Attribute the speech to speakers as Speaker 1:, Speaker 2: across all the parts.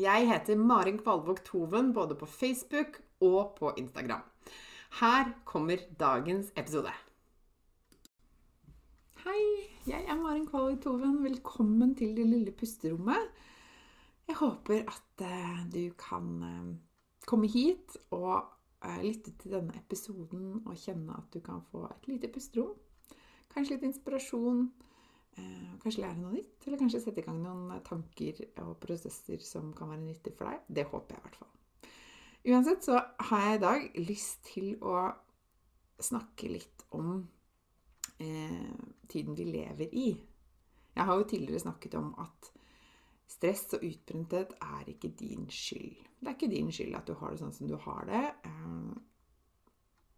Speaker 1: Jeg heter Marin Kvalvåg Toven både på Facebook og på Instagram. Her kommer dagens episode. Hei, jeg er Marin Kvalvåg Toven. Velkommen til det lille pusterommet. Jeg håper at uh, du kan uh, komme hit og uh, lytte til denne episoden og kjenne at du kan få et lite pusterom. Kanskje litt inspirasjon Eh, kanskje lære noe nytt, eller kanskje sette i gang noen tanker og prosesser som kan være nyttig for deg. Det håper jeg i hvert fall. Uansett så har jeg i dag lyst til å snakke litt om eh, tiden vi lever i. Jeg har jo tidligere snakket om at stress og utbrenthet er ikke din skyld. Det er ikke din skyld at du har det sånn som du har det. Eh,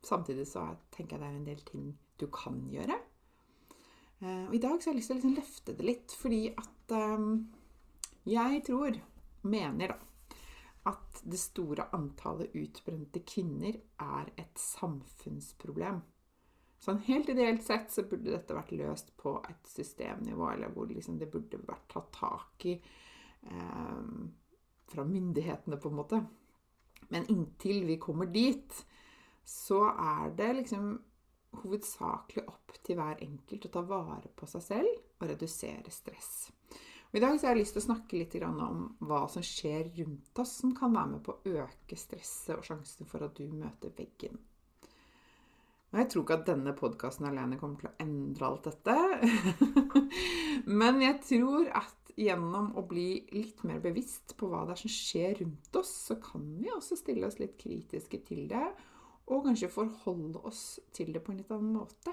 Speaker 1: samtidig så tenker jeg det er en del ting du kan gjøre. Eh, og I dag så har jeg lyst til å liksom løfte det litt, fordi at um, jeg tror, mener da, at det store antallet utbrente kvinner er et samfunnsproblem. Sånn Helt ideelt sett så burde dette vært løst på et systemnivå, eller hvor liksom det burde vært tatt tak i eh, fra myndighetene, på en måte. Men inntil vi kommer dit, så er det liksom hovedsakelig opp til hver enkelt å ta vare på seg selv og redusere stress. Og I dag har jeg lyst til å snakke litt om hva som skjer rundt oss som kan være med på å øke stresset og sjansen for at du møter veggen. Og Jeg tror ikke at denne podkasten alene kommer til å endre alt dette. Men jeg tror at gjennom å bli litt mer bevisst på hva det er som skjer rundt oss, så kan vi også stille oss litt kritiske til det og kanskje forholde oss til det på en litt annen måte.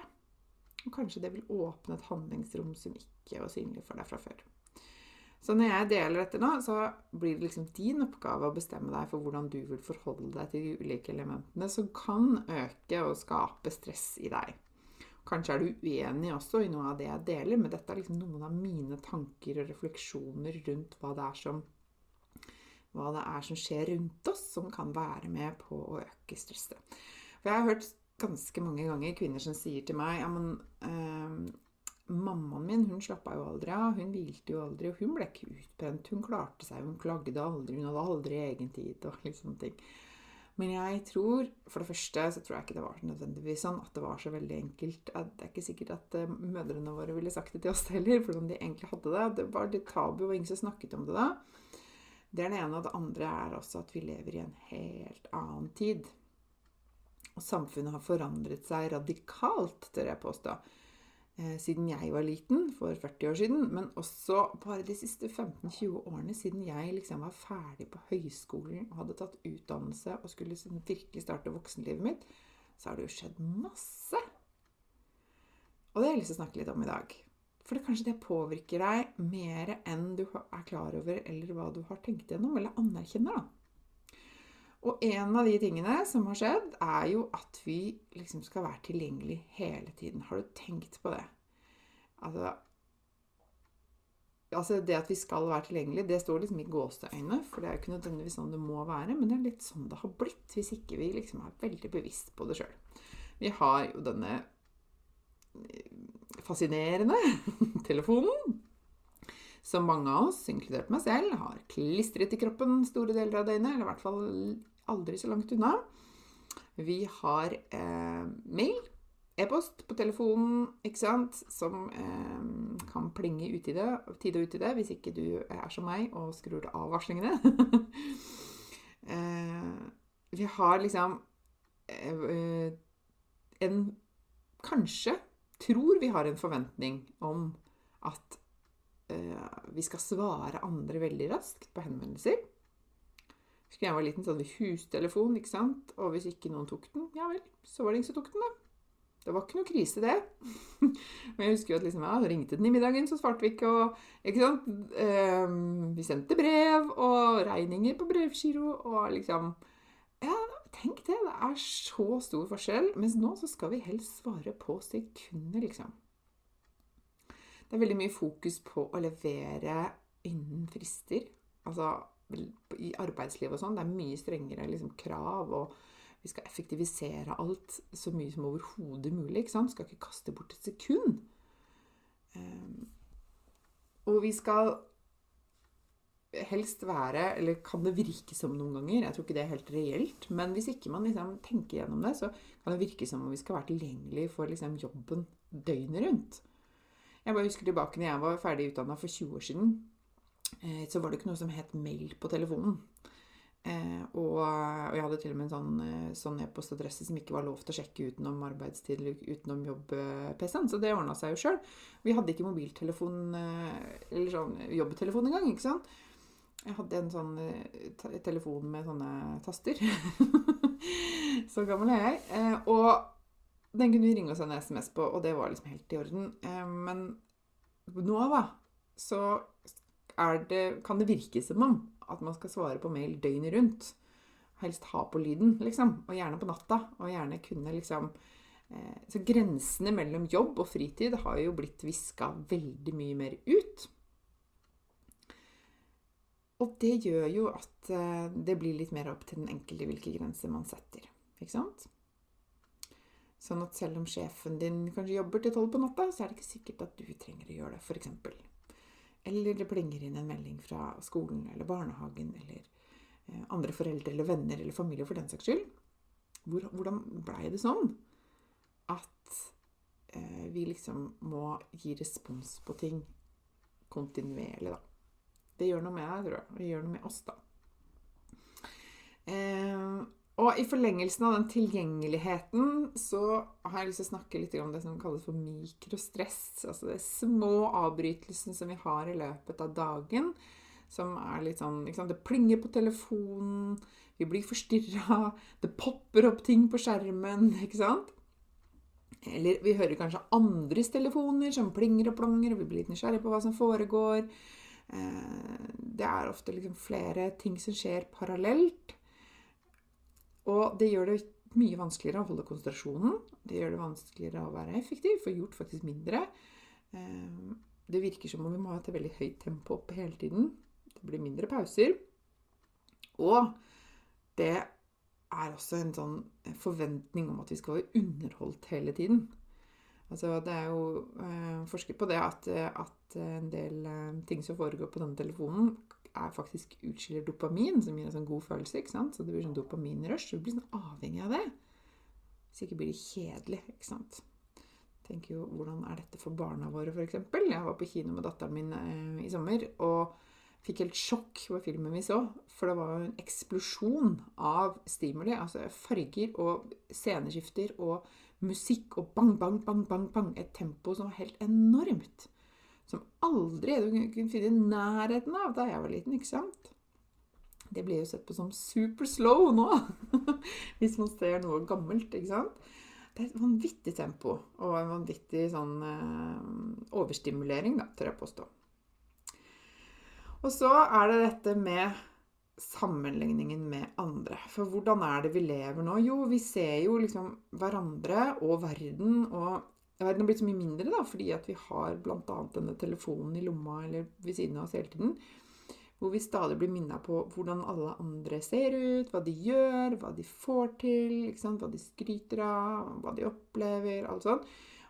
Speaker 1: Og kanskje det vil åpne et handlingsrom som ikke var synlig for deg fra før. Så når jeg deler dette nå, så blir det liksom din oppgave å bestemme deg for hvordan du vil forholde deg til de ulike elementene som kan øke og skape stress i deg. Kanskje er du uenig også i noe av det jeg deler, men dette er liksom noen av mine tanker og refleksjoner rundt hva det er som hva det er som skjer rundt oss som kan være med på å øke stresset. For jeg har hørt ganske mange ganger kvinner som sier til meg ja, men eh, Mammaen min hun slappa jo aldri av, hun hvilte jo aldri, og hun ble ikke utbrent. Hun klarte seg, hun klagde aldri, hun hadde aldri egen tid og litt ting. Men jeg tror, for det første så tror jeg ikke det var nødvendigvis sånn at det var så veldig enkelt. Det er ikke sikkert at uh, mødrene våre ville sagt det til oss heller, hvordan de egentlig hadde det. Det var litt tabu, og ingen som snakket om det da. Det er det ene. Og det andre er også at vi lever i en helt annen tid. Og samfunnet har forandret seg radikalt, tør jeg påstå, eh, siden jeg var liten, for 40 år siden. Men også bare de siste 15-20 årene, siden jeg liksom var ferdig på høyskolen og hadde tatt utdannelse og skulle liksom virkelig starte voksenlivet mitt, så har det jo skjedd masse. Og det har jeg lyst til å snakke litt om i dag. For det kanskje det påvirker deg mer enn du er klar over, eller hva du har tenkt gjennom, eller anerkjenner. Og en av de tingene som har skjedd, er jo at vi liksom skal være tilgjengelig hele tiden. Har du tenkt på det? Altså, altså Det at vi skal være tilgjengelig, det står liksom i gåseøyne. For det er jo ikke nødvendigvis sånn det må være, men det er litt sånn det har blitt hvis ikke vi liksom er veldig bevisst på det sjøl. Vi har jo denne fascinerende telefonen. som mange av oss, inkludert meg selv, har klistret i kroppen store deler av døgnet, eller i hvert fall aldri så langt unna. Vi har eh, mail, e-post på telefonen, ikke sant, som eh, kan plinge ut i det, tid og ut i det, hvis ikke du er som meg og skrur av varslingene. eh, vi har liksom eh, en Kanskje tror vi har en forventning om at uh, vi skal svare andre veldig raskt på henvendelser. Husker jeg var liten, så hadde vi hustelefon, ikke sant? Og hvis ikke noen tok den, ja vel, så var det ingen som tok den, da. Det var ikke noe krise, det. Men jeg husker jo at liksom, ja, ringte den i middagen, så svarte vi ikke. Og, ikke sant? Um, vi sendte brev og regninger på brevgiro og liksom Ja, tenk det. Det er så stor forskjell. Mens nå så skal vi helst svare på sekunder, liksom. Det er veldig mye fokus på å levere innen frister. Altså i arbeidslivet og sånn. Det er mye strengere liksom, krav, og vi skal effektivisere alt så mye som overhodet mulig. ikke sant? Skal ikke kaste bort et sekund. Um, og vi skal helst være Eller kan det virke som noen ganger? Jeg tror ikke det er helt reelt. Men hvis ikke man liksom tenker gjennom det, så kan det virke som om vi skal være tilgjengelig for liksom jobben døgnet rundt. Jeg bare husker tilbake når jeg var ferdig utdanna for 20 år siden. Eh, så var det ikke noe som het mail på telefonen. Eh, og, jeg hadde til og med en sånn, eh, sånn e-postadresse som ikke var lov til å sjekke utenom arbeidstid eller utenom jobb-PC-en. Så det ordna seg jo sjøl. Vi hadde ikke mobiltelefon eller sånn jobbtelefon engang. ikke sant? Jeg hadde en sånn eh, telefon med sånne taster. så gammel er jeg. Eh, og den kunne vi ringe og sende SMS på, og det var liksom helt i orden. Eh, men nå, da, så det, kan det virke som om at man skal svare på mail døgnet rundt. Helst ha på lyden, liksom. Og gjerne på natta. Og gjerne kunne liksom Så grensene mellom jobb og fritid har jo blitt viska veldig mye mer ut. Og det gjør jo at eh, det blir litt mer opp til den enkelte hvilke grenser man setter. Ikke sant? Sånn at selv om sjefen din kanskje jobber til tolv på natta, så er det ikke sikkert at du trenger å gjøre det, f.eks. Eller det plinger inn en melding fra skolen eller barnehagen eller eh, andre foreldre eller venner eller familie for den saks skyld. Hvor, hvordan blei det sånn at eh, vi liksom må gi respons på ting kontinuerlig, da? Det gjør noe med deg, tror jeg. Det gjør noe med oss, da. Eh, og i forlengelsen av den tilgjengeligheten så har jeg lyst til å snakke litt om det som kalles for mikrostress. Altså det små avbrytelsen som vi har i løpet av dagen. Som er litt sånn Det plinger på telefonen, vi blir forstyrra, det popper opp ting på skjermen, ikke sant? Eller vi hører kanskje andres telefoner som plinger og plonger, og vi blir litt nysgjerrige på hva som foregår. Eh, det er ofte liksom flere ting som skjer parallelt. Og det gjør det mye vanskeligere å holde konsentrasjonen. Det gjør det vanskeligere å være effektiv, få gjort faktisk mindre. Eh, det virker som om vi må ha et veldig høyt tempo oppe hele tiden. Det blir mindre pauser. Og det er også en sånn forventning om at vi skal være underholdt hele tiden. Altså, det er jo eh, forsket på det at, at, en del eh, ting som foregår på denne telefonen, er faktisk utskiller dopamin, som gir en sånn god følelse. ikke sant? Så det blir sånn dopaminrush. Du blir sånn avhengig av det. Hvis ikke blir det kjedelig. ikke sant? tenker jo, Hvordan er dette for barna våre, f.eks.? Jeg var på kino med datteren min eh, i sommer og fikk helt sjokk på filmen vi så. For det var jo en eksplosjon av stimuli. Altså farger og sceneskifter og musikk og bang, bang, bang, bang, bang. Et tempo som var helt enormt. Som aldri du kunne finne i nærheten av da jeg var liten. ikke sant? Det blir jo sett på som super slow nå, hvis man ser noe gammelt. ikke sant? Det er et vanvittig tempo og en vanvittig sånn eh, overstimulering, da, tør jeg påstå. Og så er det dette med sammenligningen med andre. For hvordan er det vi lever nå? Jo, vi ser jo liksom hverandre og verden. Og verden har blitt så mye mindre da, fordi at vi har bl.a. denne telefonen i lomma eller ved siden av oss hele tiden. Hvor vi stadig blir minna på hvordan alle andre ser ut, hva de gjør, hva de får til, hva de skryter av, hva de opplever. alt sånt.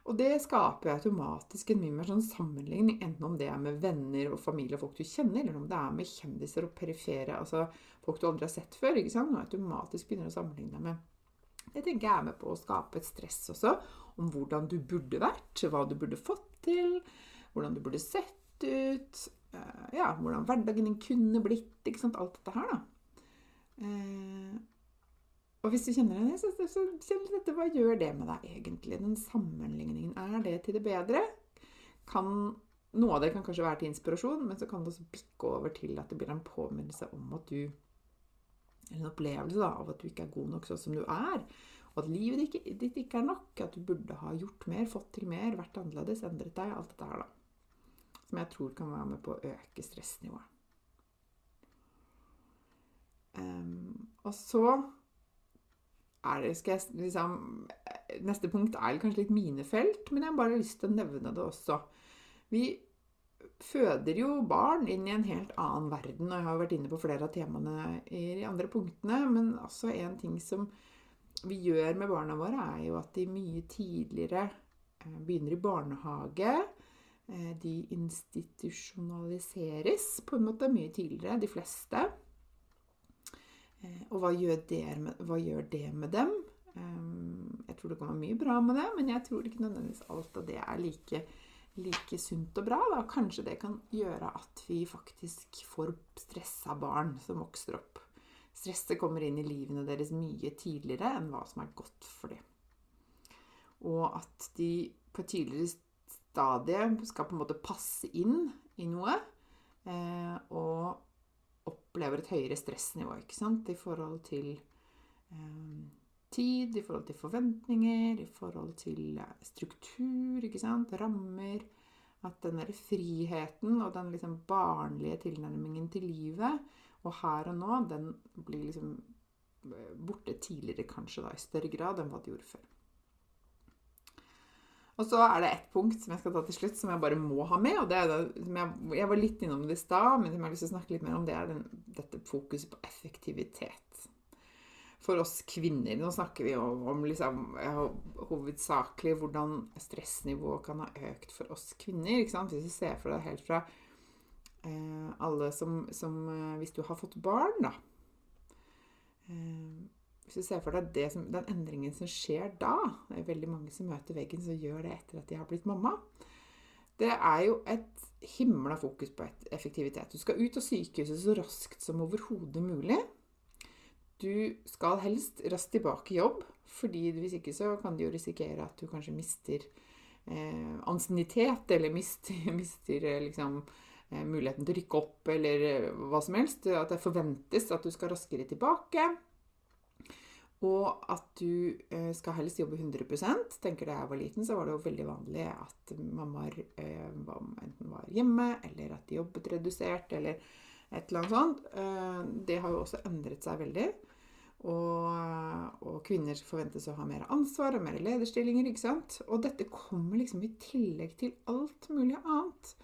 Speaker 1: Og det skaper automatisk en mye mer sånn sammenligning, enten om det er med venner og familie og folk du kjenner, eller om det er med kjendiser og perifere, altså folk du aldri har sett før. ikke sant? Og automatisk begynner å sammenligne deg med. Det tenker jeg er med på å skape et stress også, om hvordan du burde vært, hva du burde fått til, hvordan du burde sett ut, eh, ja, hvordan hverdagen din kunne blitt, ikke sant, alt dette her, da. Og hvis du kjenner deg så, så, så kjenn dette, hva gjør det med deg egentlig? Den sammenligningen, er det til det bedre? Kan, noe av det kan kanskje være til inspirasjon, men så kan det også bikke over til at det blir en påminnelse om at du Eller en opplevelse da, av at du ikke er god nok sånn som du er. Og at livet ditt ikke, ditt ikke er nok. At du burde ha gjort mer, fått til mer, vært annerledes, endret deg. Alt dette her, da. Som jeg tror kan være med på å øke stressnivået. Um, og så det, jeg, liksom, Neste punkt er kanskje litt minefelt, men jeg har bare lyst til å nevne det også. Vi føder jo barn inn i en helt annen verden, og jeg har vært inne på flere av temaene i de andre punktene. Men også en ting som vi gjør med barna våre, er jo at de mye tidligere eh, begynner i barnehage. Eh, de institusjonaliseres på en måte mye tidligere, de fleste. Eh, og hva gjør, med, hva gjør, det med dem? Eh, jeg tror det være mye bra med det, men jeg tror ikke nødvendigvis alt av det er like, like sunt og bra. Da. Kanskje det kan gjøre at vi faktisk får stressa barn som vokser opp. Stresset kommer inn i livene deres mye tidligere enn hva som er godt for dem. Og at de på et tidligere stadie skal på en måte passe inn i noe. Eh, og opplever et høyere stressnivå ikke sant? i forhold til eh, tid, i forhold til forventninger, i forhold til eh, struktur, ikke sant? rammer. At den derre friheten og den liksom barnlige tilnærmingen til livet og her og nå, den blir liksom eh, borte tidligere kanskje da, i større grad enn hva det gjorde før. Og så er det ett punkt som jeg skal ta til slutt, som jeg bare må ha med. og det er det, jeg, jeg var litt innom det i stad, men som jeg har lyst til å snakke litt mer om, det er den, dette fokuset på effektivitet. For oss kvinner Nå snakker vi om, om liksom, hovedsakelig hvordan stressnivået kan ha økt for oss kvinner. Hvis du ser for deg helt fra eh, alle som, som eh, Hvis du har fått barn, da. Eh, hvis du ser for deg som, den endringen som skjer da Det er veldig mange som møter veggen, som gjør det etter at de har blitt mamma. Det er jo et himla fokus på effektivitet. Du skal ut av sykehuset så raskt som overhodet mulig. Du skal helst raskt tilbake i jobb, fordi hvis ikke så kan du jo risikere at du kanskje mister eh, ansiennitet, eller mister, mister eh, liksom eh, muligheten til å rykke opp, eller eh, hva som helst. At det forventes at du skal raskere tilbake. Og at du eh, skal helst jobbe 100% tenker Da jeg var liten, så var det jo veldig vanlig at mammaer eh, enten var hjemme, eller at de jobbet redusert, eller et eller annet sånt. Eh, det har jo også endret seg veldig. Og, og, kvinner forventes å ha mer ansvar og mer lederstillinger. ikke sant? Og dette kommer liksom i tillegg til alt mulig annet.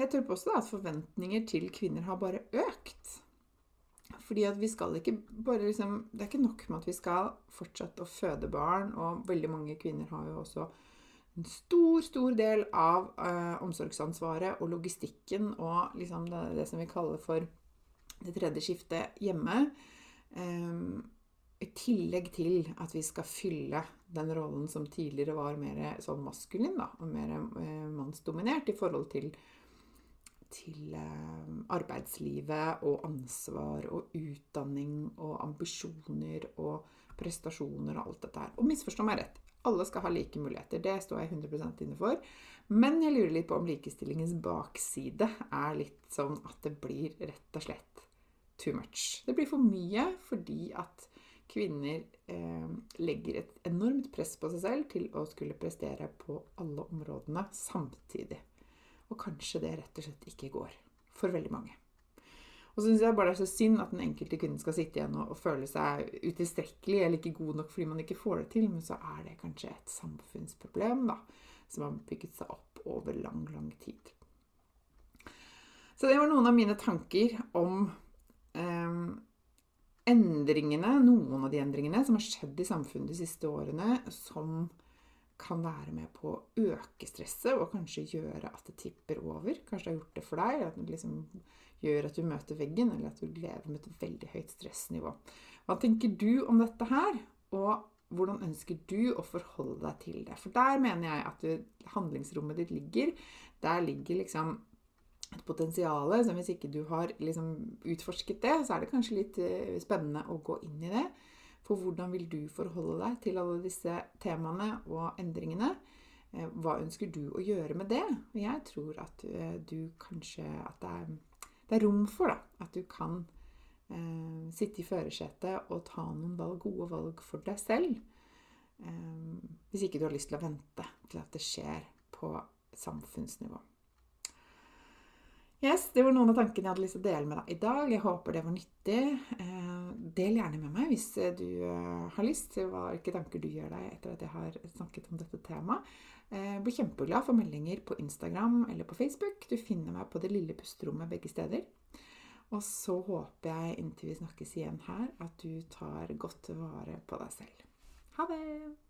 Speaker 1: Jeg på også at forventninger til kvinner har bare økt. Fordi at vi skal ikke bare liksom Det er ikke nok med at vi skal fortsette å føde barn, og veldig mange kvinner har jo også en stor, stor del av uh, omsorgsansvaret og logistikken og liksom det, det, som vi kaller for det tredje skiftet hjemme. Um, I tillegg til at vi skal fylle den rollen som tidligere var mer sånn maskulin, da, og mer eh, mannsdominert i forhold til til eh, arbeidslivet og ansvar og utdanning og ambisjoner og prestasjoner og alt dette her. Og misforstå meg rett. Alle skal ha like muligheter. Det står jeg 100 inne for. Men jeg lurer litt på om likestillingens bakside er litt sånn at det blir rett og slett too much. Det blir for mye fordi at kvinner eh, legger et enormt press på seg selv til å skulle prestere på alle områdene samtidig. Og kanskje det rett og slett ikke går for veldig mange. Og så syns jeg bare det er så synd at den enkelte kvinnen skal sitte igjen og, og føle seg utilstrekkelig eller ikke god nok fordi man ikke får det til, men så er det kanskje et samfunnsproblem da, som har bygget seg opp over lang, lang tid. Så det var noen av mine tanker om eh, endringene, noen av de endringene som har skjedd i samfunnet de siste årene, som kan være med på å øke stresset og kanskje gjøre at det tipper over. Kanskje det har gjort det for deg, at det liksom gjør at du møter veggen, eller at du lever med et veldig høyt stressnivå. Hva tenker du om dette her, og hvordan ønsker du å forholde deg til det? For der mener jeg at du, handlingsrommet ditt ligger. Der ligger liksom et potensial som hvis ikke du har liksom utforsket det, så er det kanskje litt eh, spennende å gå inn i det. For hvordan vil du forholde deg til alle disse temaene og endringene? Eh, hva ønsker du å gjøre med det? Jeg tror at eh, du kanskje At det er, det er rom for da, at du kan eh, sitte i førersetet og ta noen valg, gode valg for deg selv. Eh, hvis ikke du har lyst til å vente til at det skjer på samfunnsnivå. Yes, Det var noen av tankene jeg hadde lyst til å dele med deg i dag. Jeg håper det var nyttig. Eh, del gjerne med meg hvis du eh, har lyst. Hvilke tanker du gjør deg etter at jeg har snakket om dette temaet. Jeg eh, blir kjempeglad for meldinger på Instagram eller på Facebook. Du finner meg på Det lille pusterommet begge steder. Og så håper jeg inntil vi snakkes igjen her, at du tar godt vare på deg selv. Ha det!